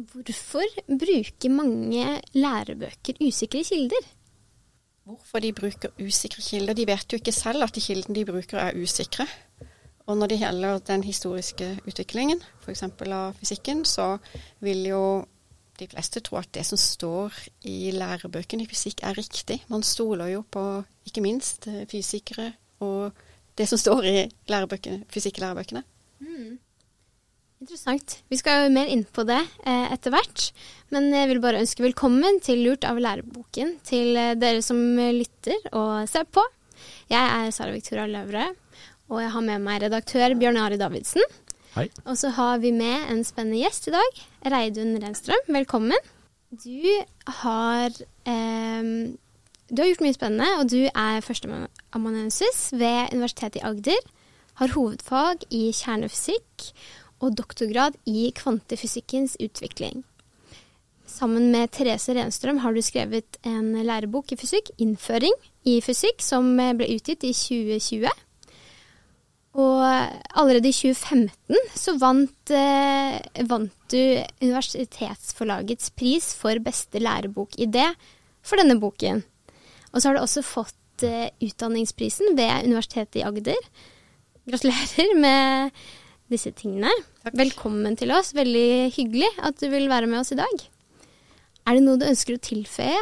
Hvorfor bruker mange lærebøker usikre kilder? Hvorfor de bruker usikre kilder? De vet jo ikke selv at de kildene de bruker er usikre. Og når det gjelder den historiske utviklingen, f.eks. av fysikken, så vil jo de fleste tro at det som står i lærebøkene i fysikk er riktig. Man stoler jo på ikke minst fysikere og det som står i fysikklærebøkene. Mm. Interessant. Vi skal jo mer inn på det eh, etter hvert. Men jeg vil bare ønske velkommen til Lurt av læreboken til eh, dere som lytter og ser på. Jeg er Sara Victoria Løvre, og jeg har med meg redaktør Bjørn Ari Davidsen. Hei. Og så har vi med en spennende gjest i dag. Reidun Renstrøm, velkommen. Du har eh, du har gjort mye spennende, og du er førsteamanuensis ved Universitetet i Agder. Har hovedfag i kjernefysikk og doktorgrad i kvantefysikkens utvikling. Sammen med Therese Renstrøm har du skrevet en lærebok i fysikk, 'Innføring i fysikk', som ble utgitt i 2020. Og allerede i 2015 så vant, eh, vant du Universitetsforlagets pris for beste lærebokidé for denne boken. Og så har du også fått eh, utdanningsprisen ved Universitetet i Agder. Gratulerer med disse tingene. Takk. Velkommen til oss. Veldig hyggelig at du vil være med oss i dag. Er det noe du ønsker å tilføye?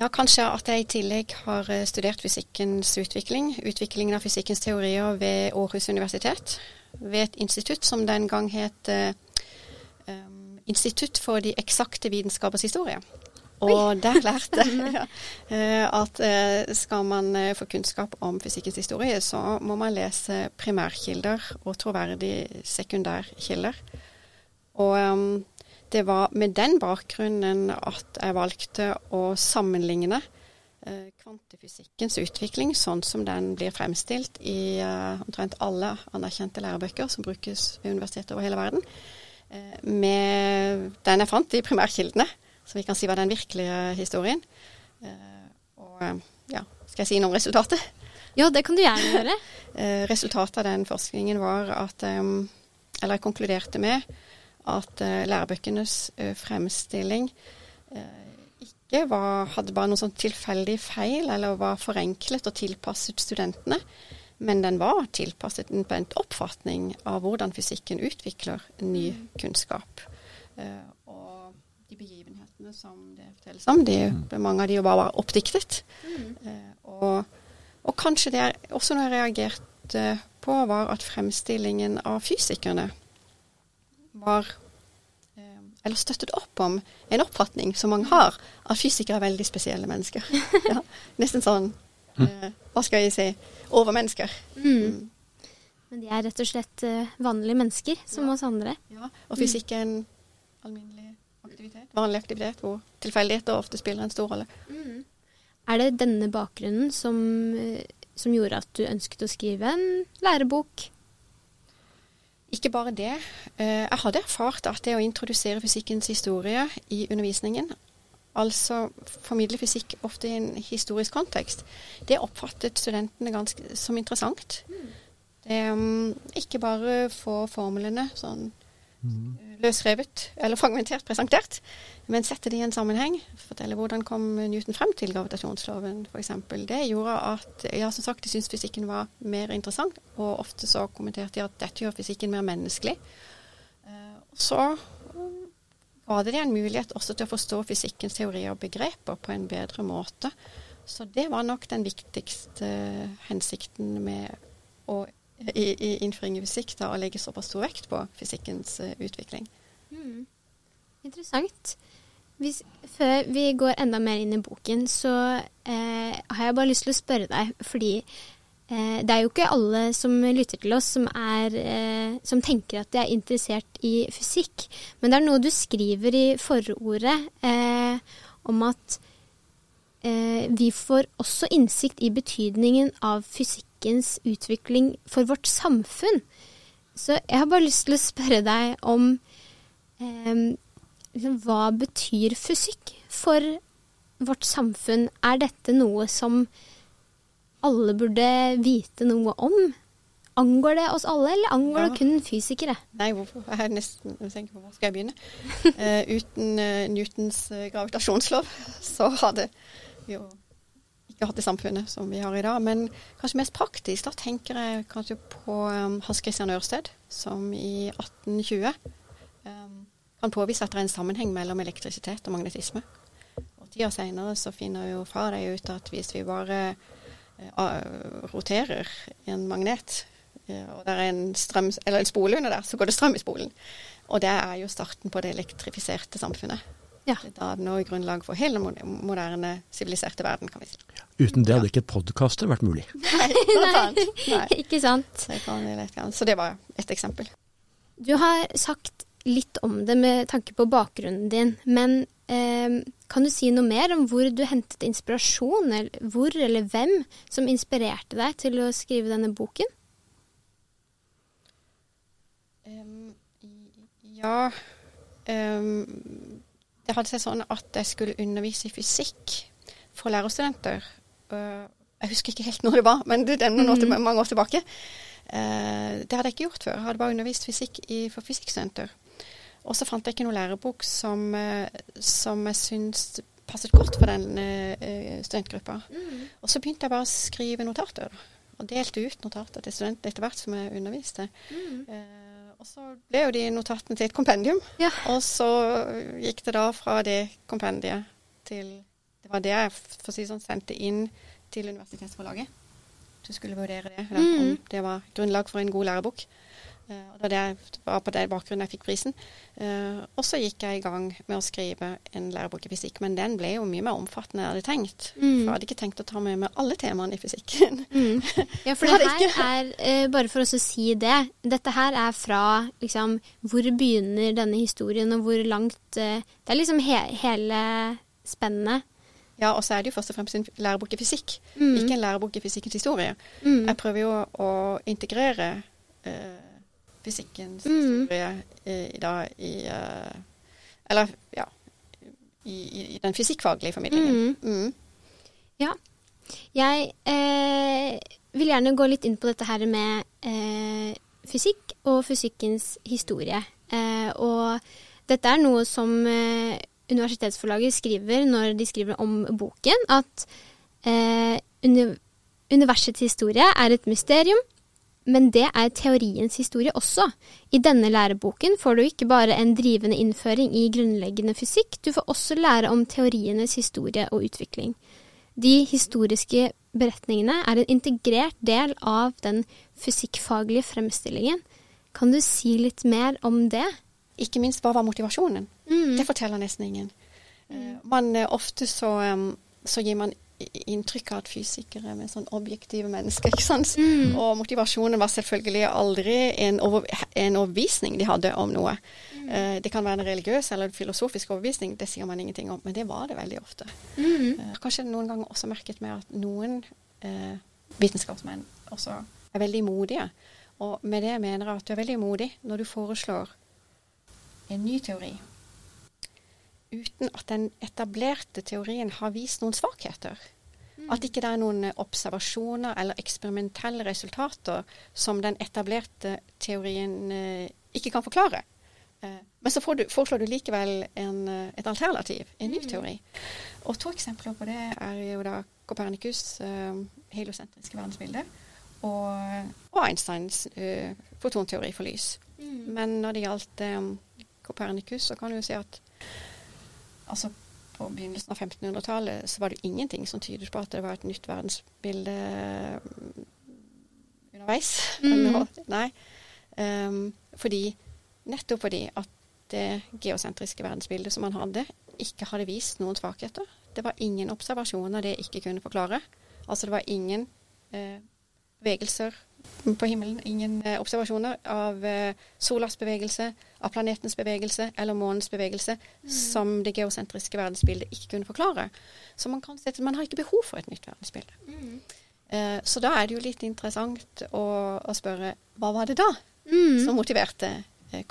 Ja, kanskje at jeg i tillegg har eh, studert fysikkens utvikling. Utviklingen av fysikkens teorier ved Århus universitet. Ved et institutt som den gang het eh, Institutt for de eksakte vitenskapers historie. Og der lærte jeg eh, at eh, skal man eh, få kunnskap om fysikkens historie, så må man lese primærkilder og troverdige sekundærkilder. Og det var med den bakgrunnen at jeg valgte å sammenligne kvantefysikkens utvikling sånn som den blir fremstilt i omtrent alle anerkjente lærebøker som brukes ved universiteter over hele verden, med den jeg fant i primærkildene. Så vi kan si var den virkelige historien. Eh, og ja, skal jeg si noe om resultatet? Ja, det kan du gjerne gjøre. Eh, resultatet av den forskningen var at Eller jeg konkluderte med at eh, lærebøkenes fremstilling ikke var, hadde bare noen sånn tilfeldig feil eller var forenklet og tilpasset studentene. Men den var tilpasset en oppfatning av hvordan fysikken utvikler ny kunnskap. kunnskap. De begivenhetene som det fortelles om. De, mm. mange av de var bare oppdiktet. Mm. Eh, og, og, kanskje det er også noe jeg reagerte på, var at fremstillingen av fysikerne var eh, Eller støttet opp om en oppfatning som mange har, at fysikere er veldig spesielle mennesker. ja, nesten sånn mm. eh, Hva skal jeg si overmennesker. Mm. Men de er rett og slett uh, vanlige mennesker, som ja. oss andre. Ja, og fysikken alminnelig aktivitet, vanlig aktivitet, hvor tilfeldigheter ofte spiller en stor rolle. Mm. Er det denne bakgrunnen som, eh, som, gjorde at du ønsket å skrive en lærebok? Ikke bare det. Eh, jeg hadde erfart at det å introdusere fysikkens historie i undervisningen, altså formidle fysikk ofte i en historisk kontekst, det oppfattet studentene ganske som interessant. Mm. Det, um, ikke bare få formlene sånn mm løsrevet eller fragmentert presentert, men sette det i en sammenheng. Fortelle hvordan kom Newton frem til gravitasjonsloven, f.eks. Det gjorde at ja, som sagt, de syntes fysikken var mer interessant, og ofte så kommenterte de at dette gjør fysikken mer menneskelig. Uh, så var det en mulighet også til å forstå fysikkens teorier og begreper på en bedre måte. Så det var nok den viktigste hensikten med å i, i innføring i fysikk da, å legge såpass stor vekt på fysikkens uh, utvikling. Mm. Interessant. Hvis, før vi går enda mer inn i boken, så eh, har jeg bare lyst til å spørre deg, fordi eh, det er jo ikke alle som lytter til oss som, er, eh, som tenker at de er interessert i fysikk. Men det er noe du skriver i forordet eh, om at eh, vi får også innsikt i betydningen av fysikkens utvikling for vårt samfunn. Så jeg har bare lyst til å spørre deg om eh, liksom, hva betyr fysikk for vårt samfunn? Er dette noe som alle burde vite noe om? Angår det oss alle, eller angår Ja. det kun fysikere? Nei, hvorfor? Jeg nesten tenker på hvor skal jeg begynne? Eh, uten eh, Newtons eh, gravitasjonslov så hadde jo ikke hatt det samfunnet som vi har i dag. Men kanskje mest praktisk, da tenker jeg kanskje på um, Hans Christian Ørsted, som i 1820 um, kan påvise at det er en sammenheng mellom elektrisitet og magnetisme. Og tida seinere så finner jo Faraday ut at hvis vi bare uh, roterer en magnet, uh, og det er en, strøm, en spole under der, så går det strøm i spolen. Og det er jo starten på det elektrifiserte samfunnet. Ja. Det er også grunnlag for hele den moderne, siviliserte verden, kan vi si. Uten det hadde ikke podkaster vært mulig. Nei. Nei. Ikke sant? Så det var et eksempel. Du har sagt litt om det med tanke på bakgrunnen din, men eh, kan du si noe mer om hvor du hentet inspirasjon, eller hvor eller hvem som inspirerte deg til å skrive denne boken? Um, ja em, Det hadde seg sånn at jeg skulle undervise i fysikk for lærerstudenter. Øh, jeg husker ikke helt når det var, men det er noen år til, mange år tilbake. Eh, det hadde jeg ikke gjort før. Jeg hadde bare undervist fysikk i, for fysikkstudenter. Og så fant jeg ikke noen lærebok som, eh, som jeg syns passet godt for den eh, studentgruppa. Og så begynte jeg bare å skrive notater. Og delte ut notater til studenter etter hvert som jeg underviste. Eh, og så ble jo de notatene til et kompendium. Ja. Og så gikk det da fra det kompendiet til Det var det jeg for å si sånn, sendte inn til universitetsforlaget. Du skulle vurdere det, eller, Mm. om det var grunnlag for en god lærebok. Eh, og det var, det, det var på den bakgrunnen jeg fikk prisen. Eh, og så gikk jeg i gang med å skrive en lærebok i fysikk, men den ble jo mye mer omfattende enn jeg hadde tenkt. Mm. For jeg hadde ikke tenkt å ta med meg alle temaene i fysikken. Mm. Ja, for Det her er, eh, bare for å si det, dette her er fra liksom hvor begynner denne historien, og hvor langt Det er liksom he hele spennet. Ja, og så er det jo først og fremst en lærebok i fysikk, Mm. ikke en lærebok i fysikkens historie. Mm. Jeg prøver jo å integrere eh, fysikkens Mm. historie i, da, i eh, Eller, ja i, i, den fysikkfaglige formidlingen. Mm. Ja. Jeg eh, vil gjerne gå litt inn på dette her med eh, fysikk og fysikkens historie. Eh, og dette er noe som eh, universitetsforlaget skriver når de skriver om boken, at eh, universets historie er et mysterium, men det er teoriens historie også. I denne læreboken får du ikke bare en drivende innføring i grunnleggende fysikk, du får også lære om teorienes historie og utvikling. De historiske beretningene er en integrert del av den fysikkfaglige fremstillingen. Kan du si litt mer om det? Ikke minst hva var motivasjonen? Mm. Det forteller nesten ingen. Mm. man, eh, ofte så, så gir man inntrykk av at fysikere er sånn objektive mennesker. ikke sant? Mm. Og motivasjonen var selvfølgelig aldri en, over, en overbevisning de hadde om noe. Eh, det kan være en religiøs eller en filosofisk overbevisning, det sier man ingenting om, men det var det veldig ofte. Mm. Eh, kanskje noen ganger også merket med at noen eh, vitenskapsmenn også er veldig modige. Og med det mener jeg at du er veldig modig når du foreslår en ny teori uten at den etablerte teorien har vist noen svakheter. At ikke det er noen eh, observasjoner eller eksperimentelle resultater som den etablerte teorien eh, ikke kan forklare. Eh, men så får du, foreslår du likevel en, et alternativ, en ny teori. Og to eksempler på det er jo da Copernicus' heliosentriske verdensbilde og, og Einsteins uh, fotonteori for lys. Men når det gjaldt um, Copernicus, så kan du jo si at altså på begynnelsen av 1500-tallet så var det ingenting som tyder på at det var et nytt verdensbilde mm, underveis. Mm. Nei. Um, fordi, nettopp fordi at det geosentriske verdensbildet som man hadde, ikke hadde vist noen svakheter. Det var ingen observasjoner det ikke kunne forklare. Altså det var ingen eh, bevegelser på himmelen, ingen eh, observasjoner av eh, solas bevegelse, av planetens bevegelse eller månens bevegelse som det geosentriske verdensbildet ikke kunne forklare. Så man kan si at man har ikke behov for et nytt verdensbilde. Eh, så da er det jo litt interessant å, å spørre hva var det da Mm. som motiverte eh,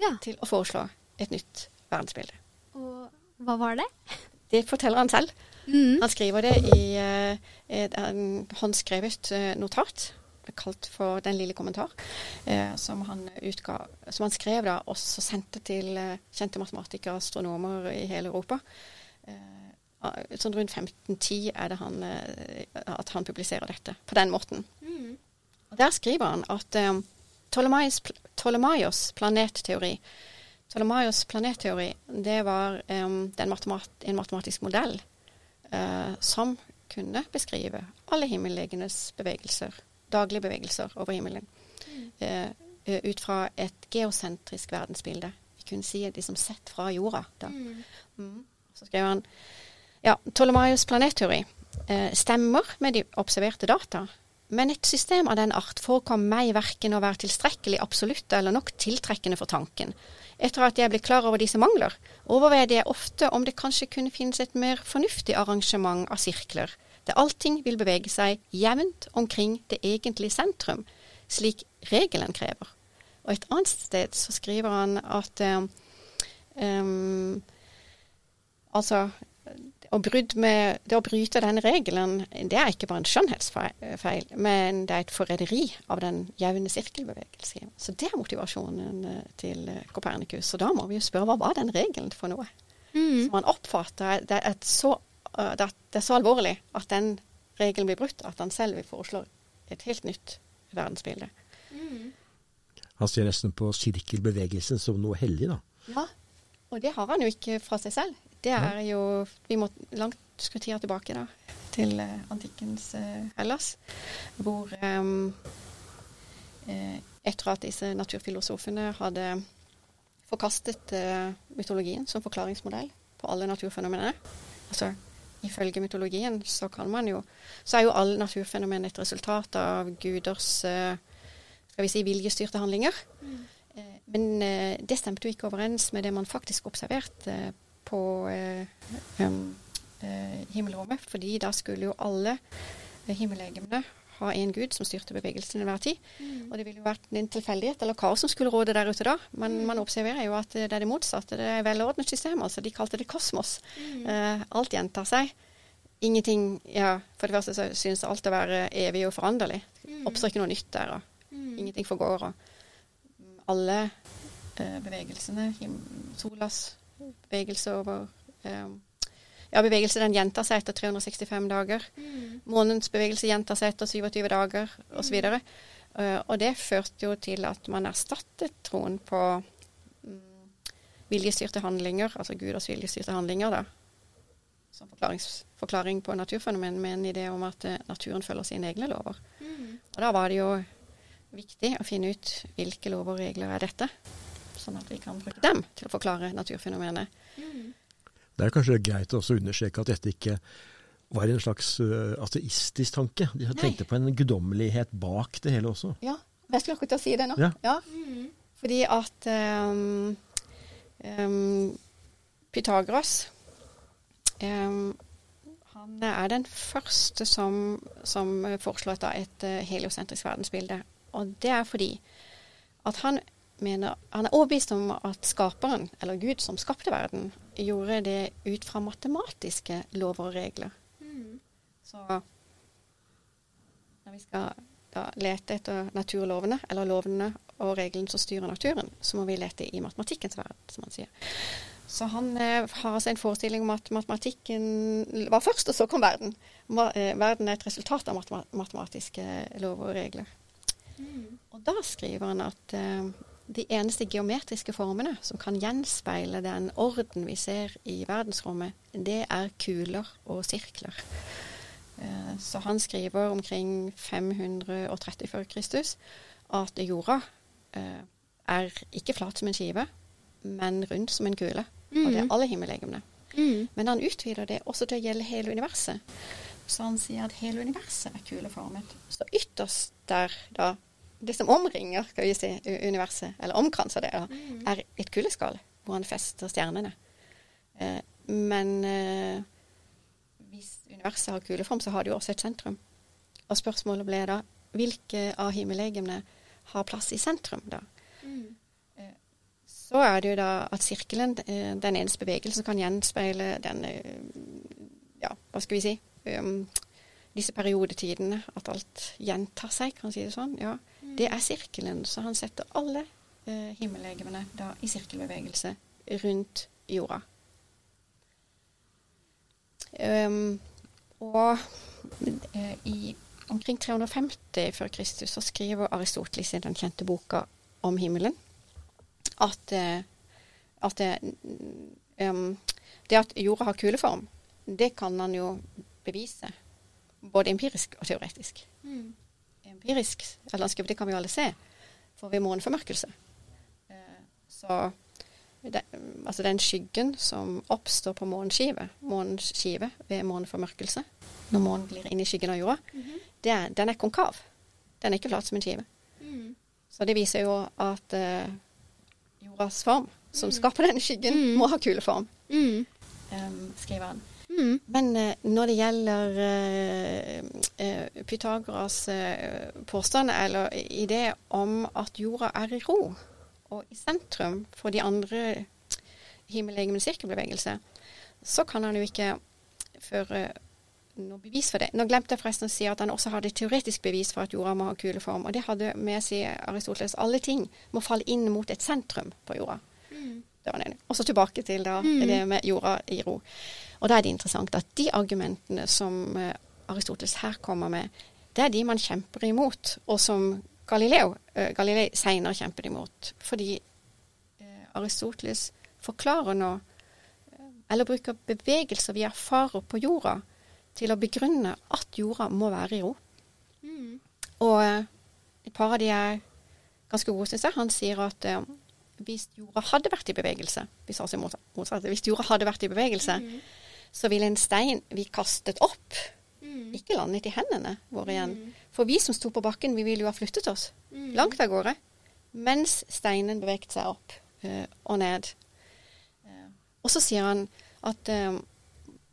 Ja. til å foreslå et nytt verdensbilde? Og hva var det? Det forteller han selv. Mm. Han skriver det i eh, et håndskrevet notat ble kalt for Den lille kommentar, eh, som, han utga, som han skrev da, og så sendte til eh, kjente matematikere og astronomer i hele Europa. Eh, sånn rundt 1510 er det han, eh, at han publiserer dette på den måten. Mm. Der skriver han at Ptolemaios, Ptolemaios planetteori Ptolemaios planetteori det var um, matemat en matematisk modell uh, som kunne beskrive alle himmellegenes bevegelser, daglige bevegelser over himmelen, mm. uh, ut fra et geosentrisk verdensbilde. Vi kunne si de som sett fra jorda. Da. Mm. Mm. Så skrev han ja, Ptolemaios planetteori uh, stemmer med de observerte data, men et system av den art forekom meg verken å være tilstrekkelig absolutt eller nok tiltrekkende for tanken. Etter at jeg ble klar over disse mangler, overveide jeg ofte om det kanskje kunne finnes et mer fornuftig arrangement av sirkler, der allting vil bevege seg jevnt omkring det egentlige sentrum, slik regelen krever. Og et annet sted så skriver han at um, Altså med, det å bryte den regelen, det er ikke bare en skjønnhetsfeil, men det er et forræderi av den jevne sirkelbevegelse. Så det er motivasjonen eh, til Kopernikus. Så da må vi jo spørre hva var den regelen for noe? Mm. Som han oppfatter det er, så, eh, det er så alvorlig at den regelen blir brutt, at han selv vil foreslå et helt nytt verdensbilde. Mm. Han ser nesten på sirkelbevegelsen som noe hellig, da. Ja, og det har han jo ikke fra seg selv. Det er jo Vi må langt tida tilbake, da. Til uh, antikkens uh, Hellas. Hvor um, etter at disse naturfilosofene hadde forkastet mytologien som forklaringsmodell på alle naturfenomenene Altså ifølge mytologien så kan man jo Så er jo alle naturfenomener et resultat av guders skal vi si viljestyrte handlinger. Mm. Men det stemte jo ikke overens med det man faktisk observerte på eh, eh, himmelrommet. Fordi da skulle jo alle eh, himmellegemene ha en gud som styrte bevegelsen enhver tid. Mm. Og det ville jo vært en tilfeldighet eller kaos som skulle råde der ute da. Men mm. man observerer jo at det er det motsatte. Det er velordnet system. altså De kalte det kosmos. Mm. Uh, alt gjentar seg. Ingenting ja, For det første så synes alt å være evig og foranderlig. Mm. Oppstår ikke noe nytt der. og mm. Ingenting forgår. og Alle uh, bevegelsene, solas bevegelse over um, ja, bevegelse den gjentar seg etter 365 dager. Mm. Månens bevegelse gjentar seg etter 27 dager osv. så Uh, og det førte jo til at man erstattet troen på um, viljestyrte handlinger, altså guders viljestyrte handlinger, da, som forklaring på naturfenomen, med en idé om at uh, naturen følger sine egne lover. Mm. Og da var det jo viktig å finne ut hvilke lover og regler er dette sånn at vi kan bruke dem til å forklare naturfenomenet. Mm. Det er kanskje greit å understreke at dette ikke var en slags ateistisk tanke. De tenkte Nei. på en guddommelighet bak det hele også. Ja, jeg skulle akkurat si det nå. Ja. ja. Fordi at um, um, Pythagoras um, han er den første som, som foreslår et heliosentrisk verdensbilde. Og det er fordi at han mener Han er overbevist om at skaperen, eller Gud som skapte verden, gjorde det ut fra matematiske lover og regler. Mm. Så når vi skal lete etter naturlovene, eller lovene og reglene som styrer naturen, så må vi lete i matematikkens verden, som han sier. Så han eh, har altså en forestilling om at matematikken var først, og så kom verden. Eh, verden er et resultat av matematiske lover og regler. Mm. Og da skriver han at eh, de eneste geometriske formene som kan gjenspeile den orden vi ser i verdensrommet, det er kuler og sirkler. Eh, så han skriver omkring 530 før Kristus at jorda eh, er ikke flat som en skive, men rundt som en kule. Og det er mm. alle himmellegemene. Mm. Men han utvider det også til å gjelde hele universet. Så han sier at hele universet er kuleformet. Så ytterst der da det som omringer skal vi si, universet, eller omkranser det, mm. er et kuldeskall hvor han fester stjernene. Eh, men eh, hvis universet har kuleform, så har det jo også et sentrum. Og spørsmålet ble da hvilke av himmellegemene har plass i sentrum, da? Mm. Eh, så er det jo da at sirkelen, den eneste bevegelsen, kan gjenspeile den Ja, hva skal vi si? Um, disse periodetidene, at alt gjentar seg, kan man si det sånn, ja, det er sirkelen. Så han setter alle eh, himmellegemene da i sirkelbevegelse rundt jorda. Um, og eh, i omkring 350 før Kristus så skriver Aristoteles i den kjente boka om himmelen at, eh, at det, um, det at jorda har kuleform, det kan han jo bevise. Både empirisk og teoretisk. Mm. Empirisk, eller det kan vi jo alle se, for vi måneformørkelse. Eh, så det, altså den skyggen som oppstår på måneskive, månens skive ved måneformørkelse, når månen blir inn i skyggen av jorda, Mm -hmm. er, den er konkav. Den er ikke flat som en skive. mm. Så det viser jo at uh, jordas form, som Mm. skaper denne skyggen, Mm. må ha kuleform, Mm. um, skriver han. Mm. Men uh, når det gjelder uh, Pythagoras påstand, eller idé om at jorda er i ro og i sentrum for de andre himmellegemenes sirkelbevegelse, så kan han jo ikke føre noe bevis for det. Nå glemte jeg forresten å si at han også hadde et teoretisk bevis for at jorda må ha kuleform. Og det hadde med si Aristoteles alle ting må falle inn mot et sentrum på jorda. Mm. Det var den ene. Og så tilbake til da, Mm. det med jorda i ro. Og da er det interessant at de argumentene som eh, Aristoteles her kommer med, det er de man kjemper imot, og som Galileo, uh, Galilei senere kjempet imot. Fordi uh, Aristoteles forklarer nå, eh, eller bruker bevegelser vi erfarer på jorda, til å begrunne at jorda må være i ro. Mm. Og et par av de er ganske gode, syns jeg. Han sier at hvis jorda hadde vært i bevegelse, hvis, altså motsatt, hvis jorda hadde vært i bevegelse, Mm. så ville en stein vi kastet opp. Ikke landet i hendene våre igjen. Mm. For vi som sto på bakken, vi ville jo ha flyttet oss Mm. langt av gårde, mens steinen beveget seg opp eh, og ned. Og så sier han at eh,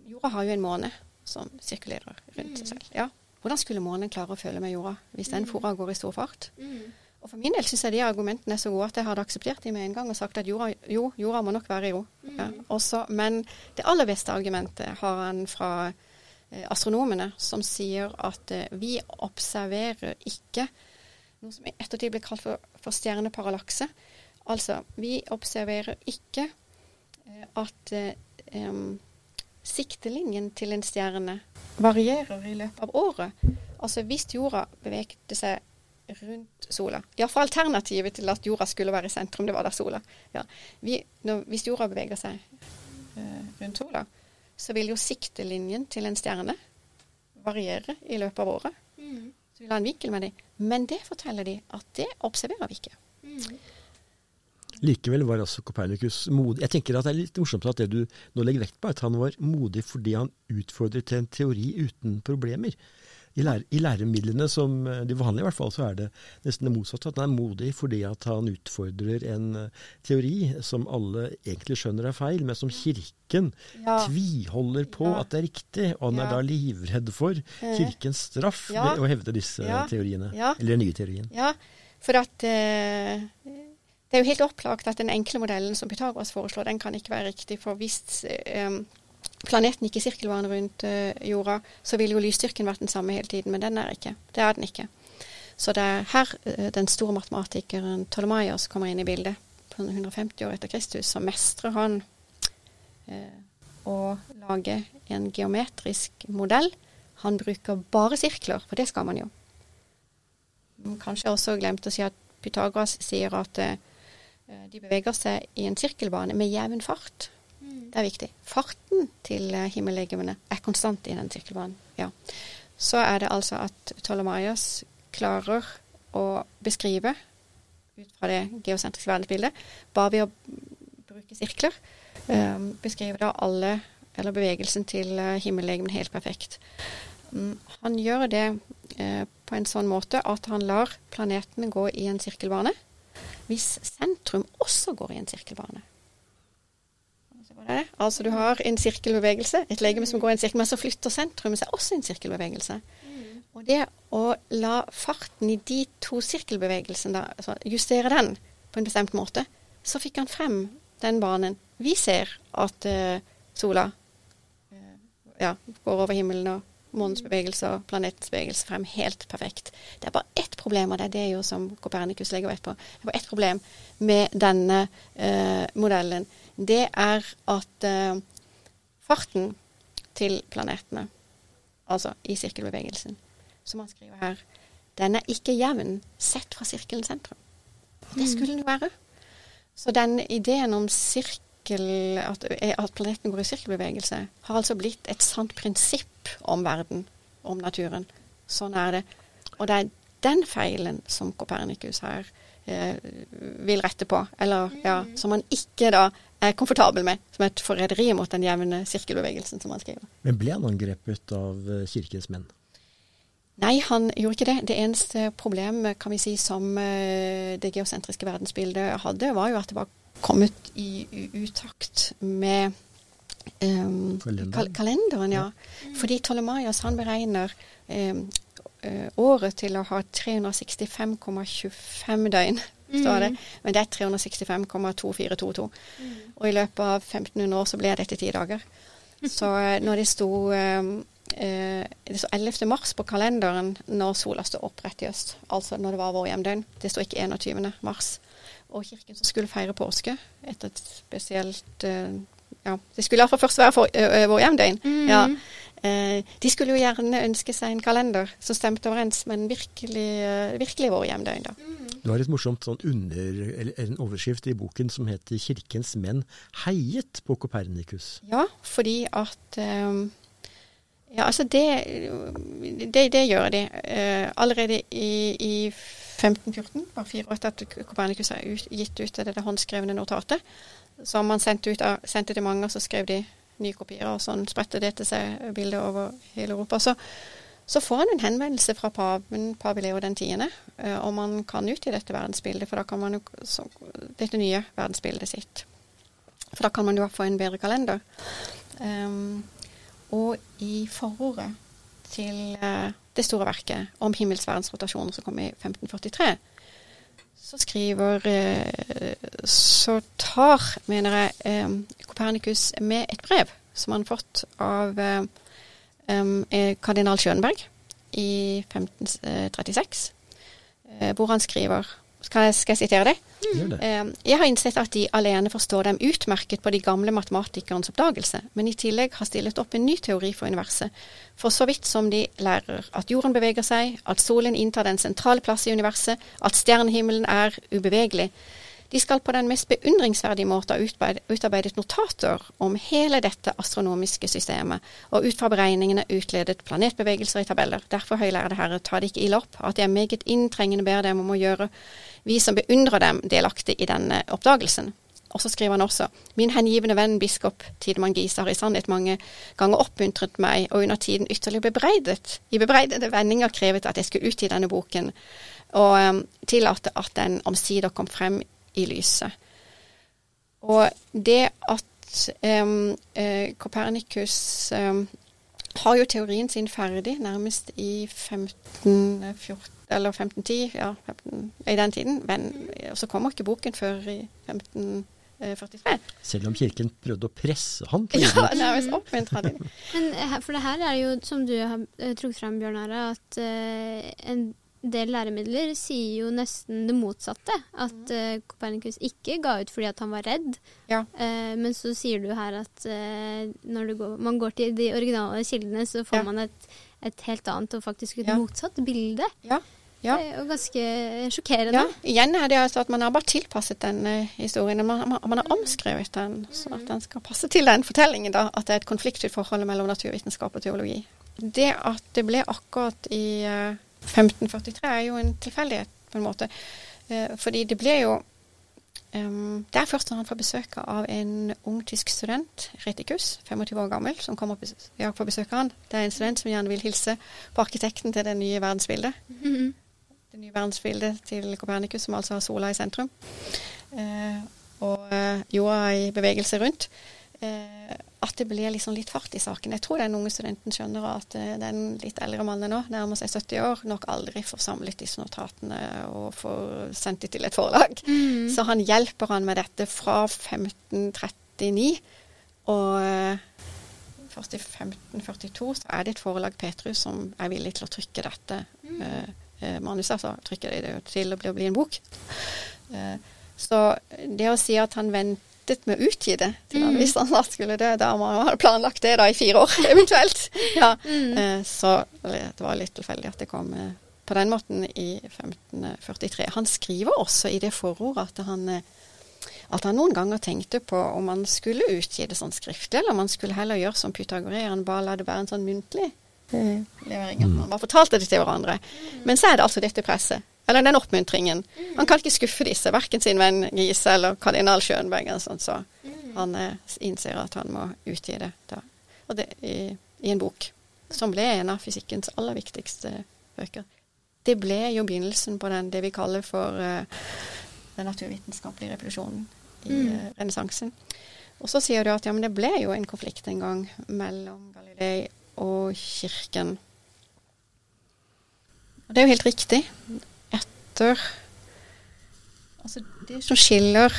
jorda har jo en måne som sirkulerer rundt seg Mm. selv. Ja. Hvordan skulle månen klare å føle med jorda hvis den Mm. fora går i stor fart? Mm. Og for min del syns jeg de argumentene er så gode at jeg hadde akseptert de med en gang og sagt at jorda, jo, jorda må nok være i ro. Mm. Ja, men det aller beste argumentet har han fra astronomene, som sier at eh, vi observerer ikke noe som i ettertid blir kalt for, for stjerneparallakse. Altså, vi observerer ikke eh, at um, siktelinjen til en stjerne varierer i løpet av året. Altså hvis jorda bevegde seg rundt sola. Iallfall alternativet til at jorda skulle være i sentrum, det var da sola. Ja. Vi, når, hvis jorda beveger seg eh, rundt sola, så vil jo siktelinjen til en stjerne variere i løpet av året. Mm. Så vi la en vinkel med dem. Men det forteller de at det observerer vi ikke. Mm. Likevel var altså Copernicus modig. Jeg tenker at Det er litt morsomt at det du nå legger vekt på, er at han var modig fordi han utfordret til en teori uten problemer. I, lære, I læremidlene, som eh, de vanlige i hvert fall, så er det nesten det motsatte. At han er modig fordi at han utfordrer en eh, teori som alle egentlig skjønner er feil, men som Kirken Ja. tviholder på Ja. at det er riktig. Og han Ja. er da livredd for Eh. Kirkens straff ved å hevde disse teoriene. Eller den nye teorien. Ja, for at eh, det er jo helt opplagt at den enkle modellen som Pythagoras foreslår, den kan ikke være riktig. For hvis eh, planeten gikk i sirkelbane rundt eh, jorda, så ville jo lysstyrken vært den samme hele tiden, men den er ikke. Det er den ikke. Så det er her eh, den store matematikeren Ptolemaios kommer inn i bildet. På 150 år etter Kristus så mestrer han eh, å lage en geometrisk modell. Han bruker bare sirkler, for det skal man jo. Kanskje også glemte å si at Pythagoras sier at eh, de beveger seg i en sirkelbane med jevn fart. Det er viktig. Farten til eh, himmellegemene er konstant i den sirkelbanen. Ja. Så er det altså at Ptolemaios klarer å beskrive, ut fra det geosentriske verdensbildet, bare ved å bruke sirkler, um, beskrive da alle, eller bevegelsen til eh, himmellegemene helt perfekt. Um, Han gjør det uh, på en sånn måte at han lar planetene gå i en sirkelbane, hvis sentrum også går i en sirkelbane. Det? Altså du har en sirkelbevegelse, et legeme som går i en sirkel, men så flytter sentrumet seg også i en sirkelbevegelse. Og det å la farten i de to sirkelbevegelsene, da, altså justere den på en bestemt måte, så fikk han frem den banen. Vi ser at uh, sola eh, ja, går over himmelen og månens bevegelse og planetens bevegelse frem helt perfekt. Det er bare ett problem, og det er det jo som Copernicus legger vekt på. Det er bare ett problem med denne eh, modellen. Det er at eh, farten til planetene, altså i sirkelbevegelsen, som han skriver her, den er ikke jevn sett fra sirkelens sentrum. Det skulle den jo være. Så den ideen om sirkel at, at, planeten går i sirkelbevegelse, har altså blitt et sant prinsipp om verden, om naturen. Sånn er det. Og det er den feilen som Kopernikus her eh, vil rette på, eller ja, som han ikke da er komfortabel med, som et forræderi mot den jevne sirkelbevegelsen, som han skriver. Men ble han angrepet av eh, kirkens menn? Nei, han gjorde ikke det. Det eneste problemet kan vi si, som uh, det geosentriske verdensbildet hadde, var jo at det var kommet i utakt med um, Kalender. kalenderen. ja. ja. Fordi Ptolemaios han beregner um, uh, året til å ha 365,25 døgn. Står det. Mm. Men det er 365,2422. Mm. Og i løpet av 1500 år så ble dette ti dager. Så uh, når det sto um, det står 11. mars på kalenderen når sola står opp rett i øst, altså når det var vår hjemdøgn. Det står ikke 21. mars og kirken som skulle feire påske etter et spesielt uh, Ja, det skulle iallfall først være for, uh, vår hjemdøgn. Mm. Ja. Uh, de skulle jo gjerne ønske seg en kalender som stemte overens med en virkelig, virkelig vår hjemdøgn. da. Mm. Du har et morsomt sånn under, en overskrift i boken som heter 'Kirkens menn heiet på Kopernikus'. Ja, fordi at um, Ja, altså det, det, det gjør de. allerede i, i 1514, bare fire år etter at Kopernikus har gitt ut det, håndskrevne notatet, som man sendte, ut sendte til mange, og så skrev de nye kopier, og sånn spredte det til seg bilder over hele Europa. Så, så får han en henvendelse fra paven, pave den tiende, eh, om han kan i dette verdensbildet, for da kan man jo, så, dette nye verdensbildet sitt. For da kan man jo få en bedre kalender. Um, og i forordet til uh, det store verket om himmelsverdens rotasjoner som kom i 1543, så skriver eh, Så tar, mener jeg, eh, Kopernikus med et brev som han har fått av eh, kardinal Schönberg i 1536, hvor han skriver skal jeg, skal jeg sitere det? Mm. Jeg har innsett at de alene forstår dem utmerket på de gamle matematikernes oppdagelse, men i tillegg har stillet opp en ny teori for universet. For så vidt som de lærer at jorden beveger seg, at solen inntar den sentrale plass i universet, at stjernehimmelen er ubevegelig. De skal på den mest beundringsverdige måte ha utarbeidet notater om hele dette astronomiske systemet, og ut fra beregningene utledet planetbevegelser i tabeller. Derfor, høylærede herrer, ta det ikke ille opp at jeg meget inntrengende ber dem om å gjøre vi som beundrer dem, delaktig i denne oppdagelsen. Og så skriver han også min hengivende venn biskop Tidemann Gise har i sannhet mange ganger oppmuntret meg, og under tiden ytterligere bebreidet, i bebreidede vendinger krevet at jeg skulle utgi denne boken, og um, tillate at den omsider kom frem i lyset. Og det at um, uh, Kopernikus um, har jo teorien sin ferdig nærmest i 1514 eller 1510, ja, 15, i den tiden. Men så kommer ikke boken før i 1543. Selv om kirken prøvde å presse han? ja, nærmest oppmuntra de. Men eh, for det her er jo, som du har trukket frem, Bjørn Are, at uh, en del læremidler sier jo nesten det motsatte. At uh, Copernicus ikke ga ut fordi at han var redd. Ja. Uh, men så sier du her at uh, når går, man går til de originale kildene, så får ja. man et, et, helt annet og faktisk et ja. motsatt bilde. Ja. Ja. Det er jo ganske sjokkerende. Ja, igjen er det altså at man har bare tilpasset den historien. Man, man, man, har omskrevet den, så at den skal passe til den fortellingen. da, At det er et konfliktfylt forhold mellom naturvitenskap og teologi. Det at det ble akkurat i uh, 1543 er jo en tilfeldighet, på en måte. Uh, fordi det ble jo um, Det er først når han får besøk av en ung tysk student, Retikus, 25 år gammel, som kommer på, besøk av han. Det er en student som gjerne vil hilse på arkitekten til det nye verdensbildet. Mm -hmm. Det nye verdensbildet til Copernicus, som altså har sola i sentrum. Uh, og uh, jorda i bevegelse rundt. At det blir liksom litt fart i saken. Jeg tror den unge studenten skjønner at uh, den litt eldre mannen nå, nærmer seg 70 år, nok aldri får samlet disse notatene og får sendt dem til et forlag. Mm. Så han hjelper han med dette fra 1539 og uh, først i 1542 så er det et forlag, Petrus, som er villig til å trykke dette mm. eh, manuset. Altså trykke det til å bli, å bli en bok. Eh, så det å si at han ventet med å utgi det til han hvis han snart skulle dø, da man hadde planlagt det da i fire år, eventuelt. Ja. Mm. så det var litt tilfeldig at det kom eh, på den måten i 1543. Han skriver også i det forordet at han eh, at han noen ganger tenkte på om han skulle utgi det sånn skriftlig, eller om han skulle heller gjøre som pythagoreeren, bare la det være en sånn muntlig eh, levering. At man bare fortalte det til hverandre. Men så er det altså dette presset. Eller den oppmuntringen. Han kan ikke skuffe disse, verken sin venn Gise eller kardinal Schönberg. eller sånt, så han eh, innser at han må utgi det, da. Og det i, i en bok. Som ble en av fysikkens aller viktigste bøker. Det ble jo begynnelsen på den, det vi kaller for uh, den naturvitenskapelige revolusjonen i mm. uh, renessansen. Og så sier du at ja, men det ble jo en konflikt en gang mellom Galilei og kirken. Og det er jo helt riktig. Etter Altså, det som skiller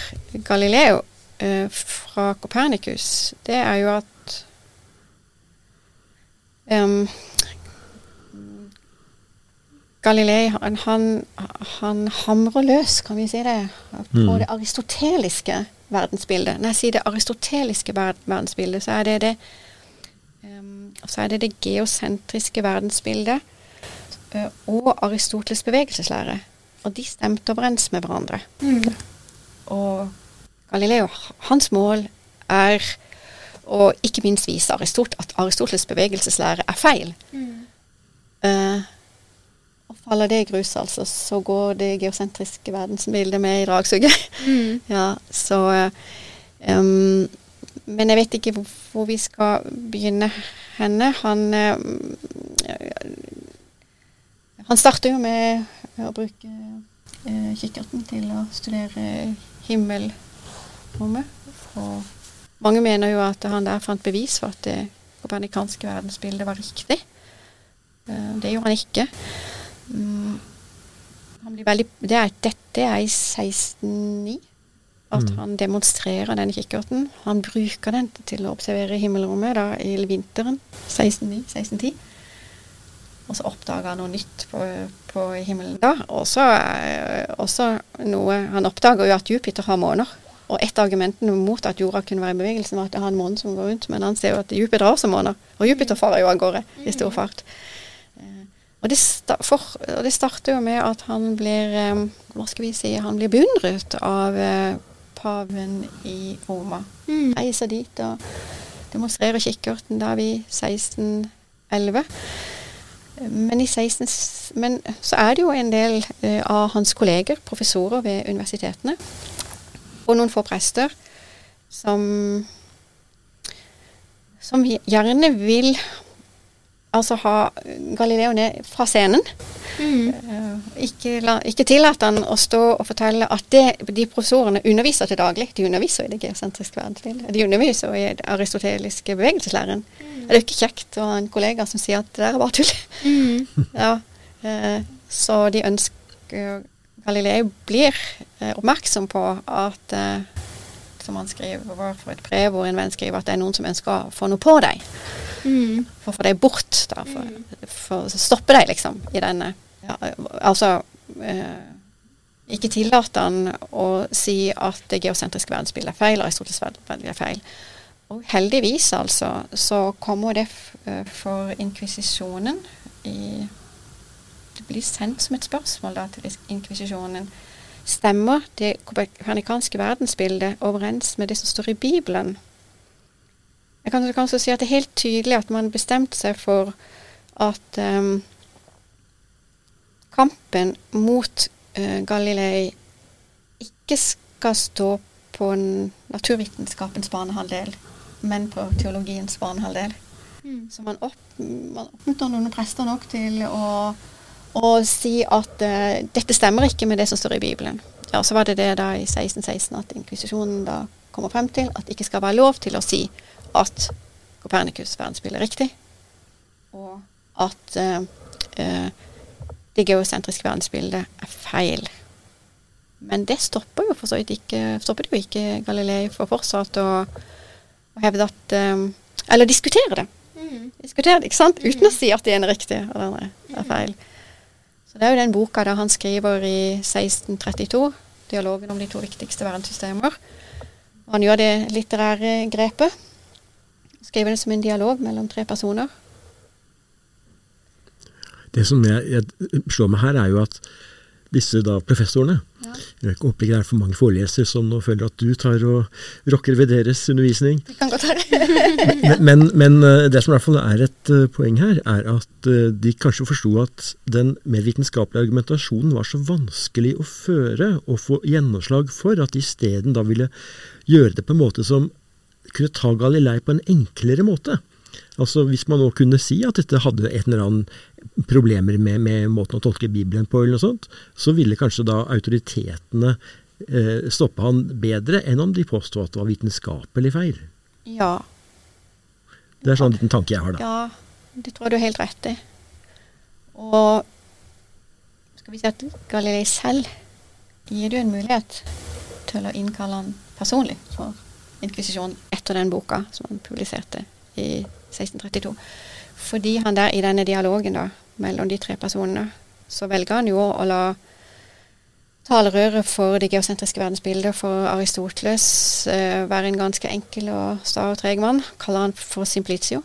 Galileo eh, fra Copernicus, det er jo at um, Galilei han, han, han, hamrer løs, kan vi si det, på mm. det aristoteliske verdensbildet. Når jeg sier det aristoteliske verdensbildet, så er det det, um, så er det, det geosentriske verdensbildet uh, og Aristoteles bevegelseslære. Og de stemte overens med hverandre. Mm. Og Galileo, hans mål er å ikke minst vise Aristot at Aristoteles bevegelseslære er feil. Mm. Uh, og faller det i grus, altså, så går det geosentriske verdensbildet med i dragsuget. Mm. ja, så um, Men jeg vet ikke hvor, hvor vi skal begynne henne. Han um, Han starter jo med å bruke eh, kikkerten til å studere himmelrommet. Og mange mener jo at han der fant bevis for at det kopernikanske verdensbildet var riktig. Uh, det gjorde han ikke. Mm, veldig, det er, dette er i 1609 at mm. han demonstrerer denne kikkerten. Han bruker den til å observere himmelrommet da, i vinteren 1609-1610. Og så oppdager han noe nytt på, på himmelen da. også, også noe Han oppdager jo at Jupiter har måner. Og et av argumentene mot at jorda kunne være i bevegelse, var at det har en måne som går rundt. Men han ser jo at Jupiter har også måner. Og Jupiter farer jo av gårde i stor fart. Og det, for, og det, starter jo med at han blir eh, hva skal vi si, han blir beundret av eh, paven i Roma. Mm. Reiser dit og demonstrerer kikkerten da vi 1611. Men, 16, men, så er det jo en del uh, av hans kolleger, professorer ved universitetene, og noen få prester, som, som gjerne vil altså ha Galileo ned fra scenen. Mm. Uh, ikke, la, ikke tillat han å stå og fortelle at det, de professorene underviser til daglig. De underviser i det geosentriske verdensbildet. De underviser i den aristoteliske bevegelseslæren. Mm. Det er jo ikke kjekt å ha en kollega som sier at det der er bare tull. Mm. ja, uh, så de ønsker Galileo blir uh, oppmerksom på at som han skriver for et brev hvor en venn skriver at det er noen som ønsker å få noe på deg. Mm. For å få deg bort, da. For, for, å stoppe deg, liksom, i denne ja, Altså eh, Ikke tillate han å si at det geosentriske verdensbildet er feil, og Aristoteles verdensbilde er feil. Og heldigvis, altså, så kommer det eh, for inkvisisjonen i Det blir sendt som et spørsmål da til inkvisisjonen. Stemmer det kopernikanske verdensbildet overens med det som står i Bibelen? Jeg kan kanskje si at det er helt tydelig at man bestemte seg for at um, kampen mot uh, Galilei ikke skal stå på naturvitenskapens banehalvdel, men på teologiens banehalvdel. Mm. Så man, opp, man oppmuntrer noen prester nok til å og si at uh, dette stemmer ikke med det som står i Bibelen. Ja, Så var det det da i 1616 at inkvisisjonen da kommer frem til at det ikke skal være lov til å si at Copernicus' verdensbilde er riktig, og at uh, uh, det geosentriske verdensbildet er feil. Men det stopper jo for så vidt ikke, stoppet jo ikke Galilei for fortsatt å, å hevde at um, Eller diskutere det. Diskutere det, ikke sant? Uten å si at det ene er riktig og det andre er feil. Så Det er jo den boka der han skriver i 1632, dialogen om de to viktigste verdenssystemer. Han gjør det litterære grepet. Skriver det som en dialog mellom tre personer. Det som jeg, jeg slår meg her, er jo at disse da professorene Jeg håper ikke det er for mange forelesere som nå føler at du tar og rokker ved deres undervisning. Det kan godt være. Men, men, men eh, det som i hvert fall er et eh, poeng her, er at eh, de kanskje forsto at den mer vitenskapelige argumentasjonen var så vanskelig å føre og få gjennomslag for, at de isteden da ville gjøre det på en måte som kunne ta Galilei på en enklere måte. Altså Hvis man nå kunne si at dette hadde et eller annet problemer med, med, måten å tolke Bibelen på, eller noe sånt, så ville kanskje da autoritetene eh, stoppe han bedre enn om de påsto at det var vitenskapelig feil. Ja. Det er sånn en liten tanke jeg har, da. Ja, det tror jeg du har helt rett i. Og skal vi si at Galilei selv gir du en mulighet til å innkalle han personlig for inkvisisjon etter den boka som han publiserte i 1632. Fordi han der i denne dialogen da, mellom de tre personene, så velger han jo å la talerøret for det geosentriske verdensbildet for Aristoteles eh, være en ganske enkel og sta og treg mann. Kaller han for Simplicio.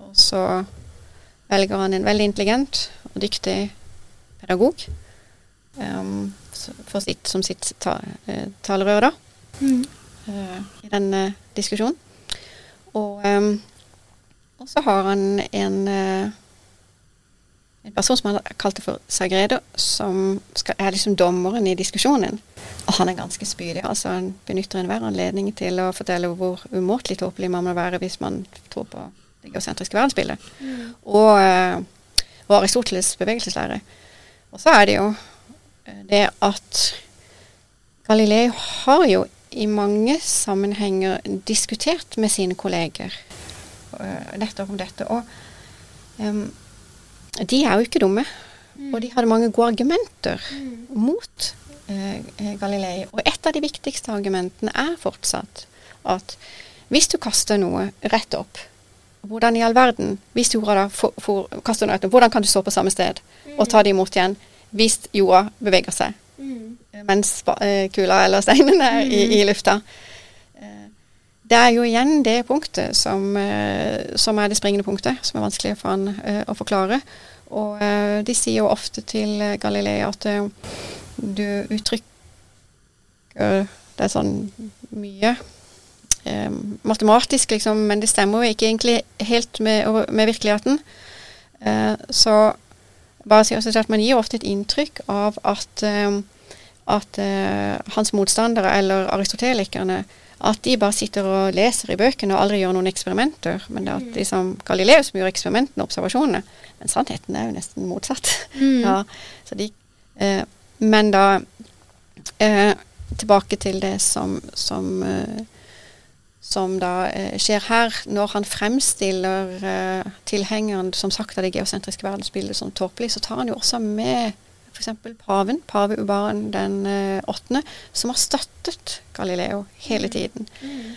Og så velger han en veldig intelligent og dyktig pedagog um, for sitt, som sitt ta, eh, talerør, da. Mm. Uh, I denne diskusjonen. Og um, og så har han en, eh, en person som han kalte for Sagredo, som skal, er liksom dommeren i diskusjonen. Og han er ganske spydig. altså Han benytter enhver anledning til å fortelle hvor umåtelig tåpelig man må være hvis man tror på det geosentriske verdensbildet. Mm. Og, eh, og Aristoteles' bevegelseslære. Og så er det jo eh, det at Galilei har jo i mange sammenhenger diskutert med sine kolleger nettopp om dette. Og um, de er jo ikke dumme. Mm. Og de hadde mange gode argumenter mm. mot uh, Galilei. Og et av de viktigste argumentene er fortsatt at hvis du kaster noe rett opp, hvordan i all verden, hvis jorda da for, for, kaster noe rett opp, hvordan kan du stå på samme sted og ta det imot igjen hvis jorda beveger seg? Mm. Mens kula eller steinen er i, i lufta det er jo igjen det punktet som, eh, som, er det springende punktet, som er vanskelig for han uh, å forklare. Og uh, de sier jo ofte til Galilei at du uttrykker Det er sånn mye matematisk, liksom, men det stemmer jo ikke egentlig helt med, med virkeligheten. så bare si også at man gir ofte et inntrykk av at, at hans motstandere, eller aristotelikerne, at de bare sitter og leser i bøkene og aldri gjør noen eksperimenter. Men det er at mm. liksom Galileus som gjør eksperimentene og observasjonene. Men sannheten er jo nesten motsatt. Mm. ja, de, eh, men da eh, tilbake til det som, som, eh, som da eh, skjer her, når han fremstiller eh, tilhengeren som sagt av det geosentriske verdensbildet som tåpelig, så tar han jo også med f.eks. paven, pave Ubaran den eh, åttende, som har støttet Galileo hele mm. tiden. Mm.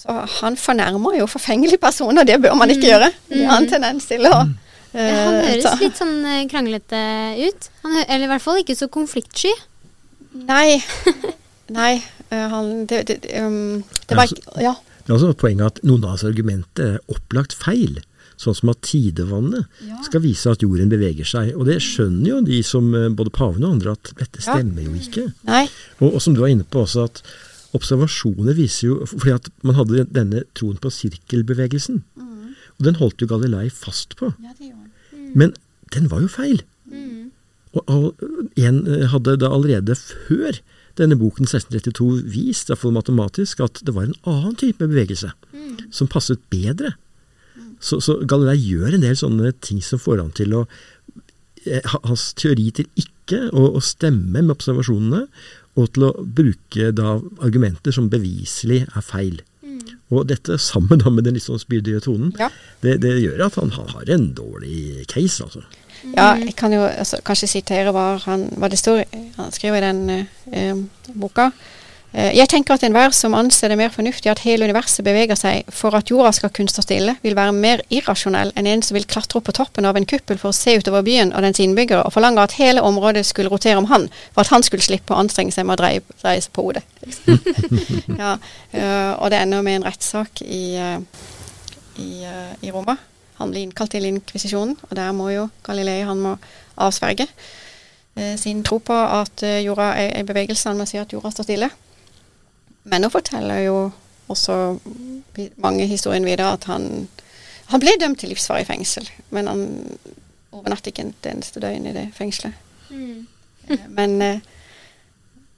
Så han fornærmer jo forfengelige personer, det bør man ikke mm. gjøre. Det har en mm. tendens til å uh, ja, Han høres litt sånn eh, kranglete ut. Han, eller i hvert fall ikke så konfliktsky. Nei. Nei. Han Det, det, um, det var ikke Ja. Det er også et poeng at noen av hans argumenter er opplagt feil. Sånn som at tidevannet ja. skal vise at jorden beveger seg. Og det skjønner jo de som eh, både paven og andre at dette stemmer jo ikke. Og, og, som du var inne på også, at observasjoner viser jo fordi at man hadde denne troen på sirkelbevegelsen. Mm. Og den holdt jo Galilei fast på. Ja, det mm. Men den var jo feil. Mm. Og, og en eh, hadde da allerede før denne boken 1632 vist, iallfall matematisk, at det var en annen type bevegelse mm. som passet bedre så, så Galilei gjør en del sånne ting som får han til å eh, Hans teori til ikke å, å stemme med observasjonene, og til å bruke da argumenter som beviselig er feil. Mm. Og dette sammen da med den litt sånn spydige tonen, ja. det, det, gjør at han, har en dårlig case, altså. Ja, jeg kan jo altså, kanskje sitere hva, han, hva, det står Han skriver i den eh, boka Eh, Jeg tenker at enhver som anser det mer fornuftig at hele universet beveger seg for at jorda skal kunne stå stille, vil være mer irrasjonell enn en som vil klatre opp på toppen av en kuppel for å se utover byen og dens innbyggere, og forlange at hele området skulle rotere om han, for at han skulle slippe å anstrenge seg med å dreie, dreie seg på hodet. ja, eh, og det ender med en rettssak i, eh, i, eh, i Roma. Han blir innkalt til inkvisisjonen, og der må jo Galilei han må avsverge eh, sin tro på at eh, jorda er i bevegelse. Han må si at jorda står stille. Men nå forteller jo også mange historien videre at han, han ble dømt til livsvarig fengsel, men han overnattet ikke et eneste døgn i det fengselet. Mm. Eh, Men eh,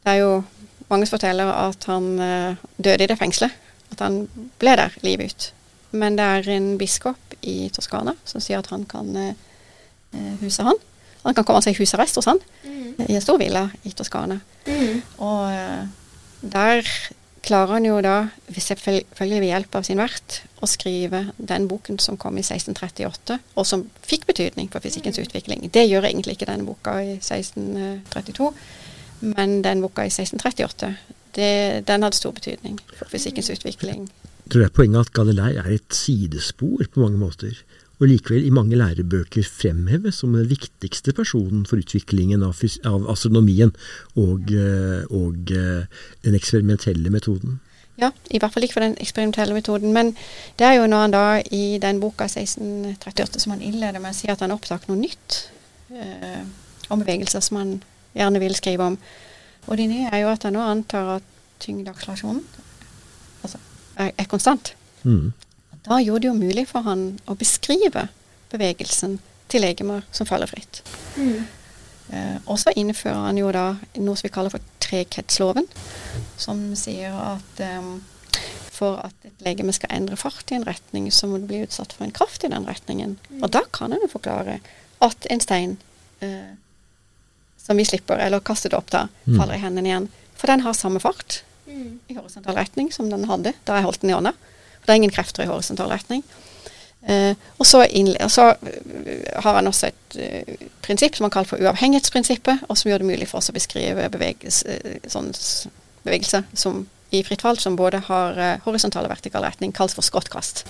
det er jo mange som forteller at han eh, døde i det fengselet. At han ble der livet ut. Men det er en biskop i Toskana som sier at han kan eh, huse han. Han kan komme seg i husarrest hos han Mm. i en stor villa i Toskana. Mm. Og der klarer han jo da, selvfølgelig ved hjelp av sin vert, å skrive den boken som kom i 1638, og som fikk betydning for fysikkens utvikling. Det gjør egentlig ikke denne boka i 1632, men den boka i 1638, det, den hadde stor betydning for fysikkens utvikling. Tror tror det er poenget at Galilei er et sidespor på mange måter, og likevel i mange lærebøker fremheves som den viktigste personen for utviklingen av, av astronomien og, eh, og eh, den eksperimentelle metoden. Ja, i hvert fall ikke for den eksperimentelle metoden. Men det er jo når han da i den boka 1638 som han innleder med å si at han oppdaget noe nytt eh, om bevegelser som han gjerne vil skrive om. Og det nye er jo at han nå antar at tyngdeakselerasjonen altså, er, er konstant. Mm. Da gjorde det jo mulig for han å beskrive bevegelsen til legemer som faller fritt. Mm. Eh, og så innfører han jo da noe som vi kaller for trekhetsloven, som sier at eh, for at et legeme skal endre fart i en retning, så må det bli utsatt for en kraft i den retningen. Og da kan han jo forklare at en stein eh, som vi slipper, eller kaster det opp da, Mm. faller i hendene igjen. For den har samme fart Mm. i horisontal retning som den hadde da jeg holdt den i hånda. For det er ingen krefter i horisontal retning. Eh, og så, innle- og så eh, har han også et uh, prinsipp som han kaller for uavhengighetsprinsippet, og som gjør det mulig for oss å beskrive bevegelse, sånn bevegelse som i fritt fall, som både har uh, horisontal og vertikal retning, kalles for skråttkast.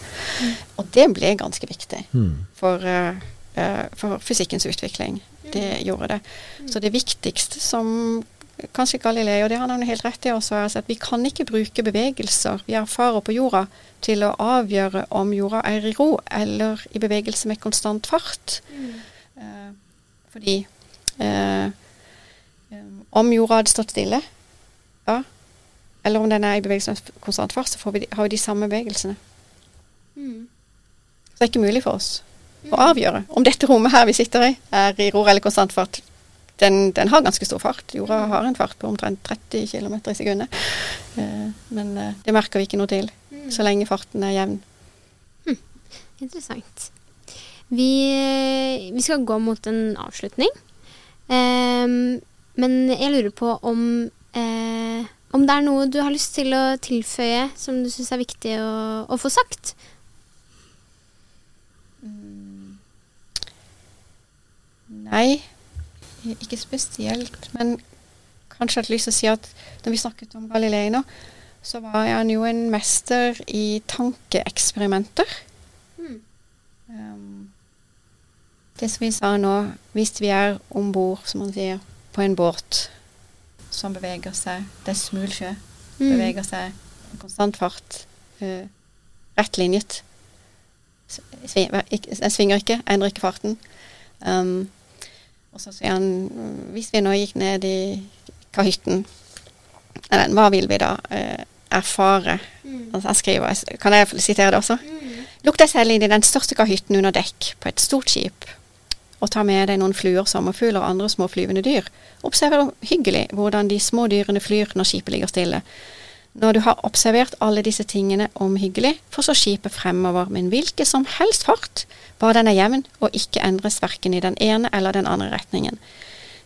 Og det ble ganske viktig Mm. for, for fysikkens utvikling. Det gjorde det. Så det viktigste som kanskje Galilei, og det har han helt rett i også, er at vi kan ikke bruke bevegelser vi erfarer på jorda, til å avgjøre om jorda er i ro eller i bevegelse med konstant fart. Eh, fordi eh, eh, om jorda hadde stått stille, ja, eller om den er i bevegelse med konstant fart, så får vi, har vi de samme bevegelsene. Mm. Så det er ikke mulig for oss å avgjøre om dette rommet her vi sitter i, er i ro eller konstant fart. Den, den har ganske stor fart. Jorda har en fart på omtrent 30 km i sekundet. Eh, men eh, det merker vi ikke noe til, så lenge farten er jevn. Interessant. Vi, vi skal gå mot en avslutning. Ehm, men jeg lurer på om, eh, om det er noe du har lyst til å tilføye som du syns er viktig å, å få sagt? Nei, ikke spesielt. Men kanskje jeg hadde lyst til å si at når vi snakket om Galilei nå, så var han jo en mester i tankeeksperimenter. Um, det som vi sa nå, hvis vi er om bord, som man sier, på en båt som beveger seg, det er smul sjø, beveger seg i konstant fart, uh, rettlinjet, Jeg svinger ikke, endrer ikke farten. Um, og så sier han hvis vi nå gikk ned i kahytten, eller, hva vil vi da eh, erfare? Altså, jeg skriver, kan jeg sitere det også? Lukk deg selv inn i den største kahytten under dekk på et stort skip, og ta med deg noen fluer, sommerfugler og andre små flyvende dyr. Observer hyggelig hvordan de små dyrene flyr når skipet ligger stille. Når du har observert alle disse tingene omhyggelig, får så skipet fremover med en hvilken som helst fart, bare den er jevn og ikke endres verken i den ene eller den andre retningen.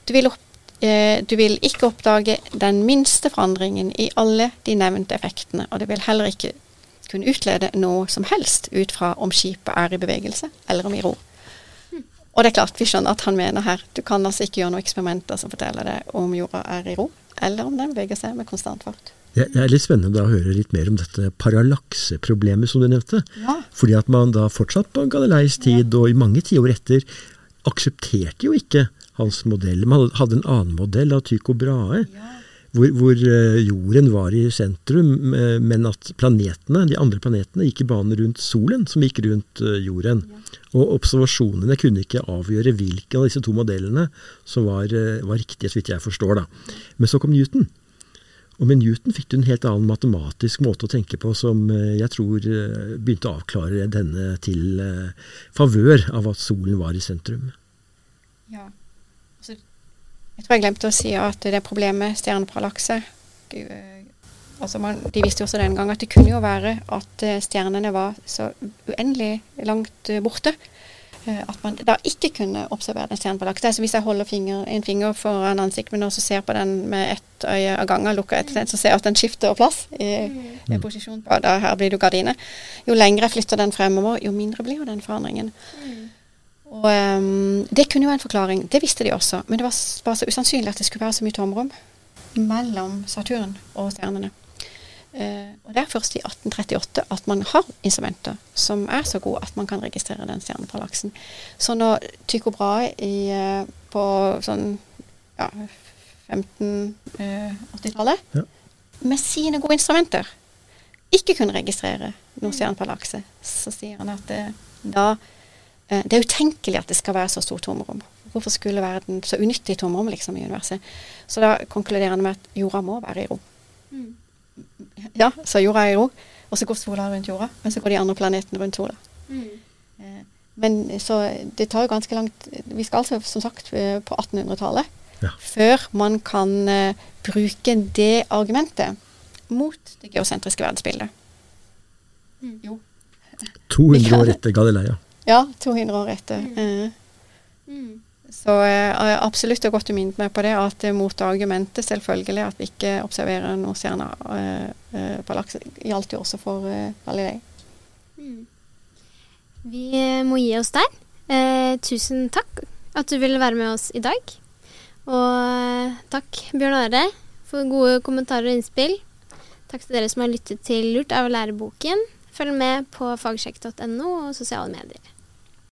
Du vil, opp, eh, du vil ikke oppdage den minste forandringen i alle de nevnte effektene, og du vil heller ikke kunne utlede noe som helst ut fra om skipet er i bevegelse eller om i ro. Og det er klart, vi skjønner at han mener her, du kan altså ikke gjøre noen eksperimenter som forteller deg om jorda er i ro, eller om den beveger seg med konstant fart. Det er litt spennende da å høre litt mer om dette parallakseproblemet som du nevnte. Ja. Fordi at man da fortsatt på Galileis tid og i mange tiår etter aksepterte jo ikke hans modell. Man hadde en annen modell av Tycho Brahe. Hvor, hvor eh, jorden var i sentrum, eh, men at planetene, de andre planetene gikk i bane rundt solen, som gikk rundt eh, jorden. Og observasjonene kunne ikke avgjøre hvilken av disse to modellene som var, var riktige, så vidt jeg forstår. da. Men så kom Newton. Og med Newton fikk du en helt annen matematisk måte å tenke på som jeg tror begynte å avklare denne til favør av at solen var i sentrum. Ja. Jeg tror jeg glemte å si at det problemet stjerneparallakse eh, altså man, De visste jo også den gang at det kunne jo være at eh, stjernene var så uendelig langt eh, borte. At man da ikke kunne observere en stjerneparallakse. Altså hvis jeg holder finger, en finger foran ansiktet mitt og så ser på den med ett øye av gangen, lukker et, så ser jeg at den skifter plass i, i posisjon. da Her blir det jo gardiner. Jo lenger jeg flytter den fremover, jo mindre blir jo den forandringen. Og um, Det kunne jo være en forklaring. Det visste de også. Men det var bare så usannsynlig at det skulle være så mye tomrom mellom Saturn og stjernene. Uh, og Det er først i 1838 at man har instrumenter som er så gode at man kan registrere den stjerneparallaksen. Så når Tycho Brahe i, uh, på sånn ja, 1580-tallet Ja. med sine gode instrumenter ikke kunne registrere noen stjerneparallakse, så sier han at uh, da eh, det er utenkelig at det skal være så stort tomrom. Hvorfor skulle verden så unyttig tomrom liksom, i universet? Så da konkluderer han med at jorda må være i ro. Ja, så jorda er i ro, og så går sola rundt jorda, men så går de andre planetene rundt sola. Mm. Men så det tar jo ganske langt Vi skal altså som sagt eh, på 1800-tallet Ja. før man kan eh, bruke det argumentet mot det geosentriske verdensbildet. Jo. 200 år etter Galilea. Ja, 200 år etter. Eh, Så har absolutt er godt minnet meg på det, at mot argumentet selvfølgelig at vi ikke observerer noen stjerner eh, eh, på laks, gjaldt jo også for eh, Galilei. Vi eh, må gi oss der. Eh, tusen takk at du ville være med oss i dag. Og eh, takk, Bjørn Are, for gode kommentarer og innspill. Takk til dere som har lyttet til Lurt av å lære boken. Følg med på fagsjekk.no og sosiale medier.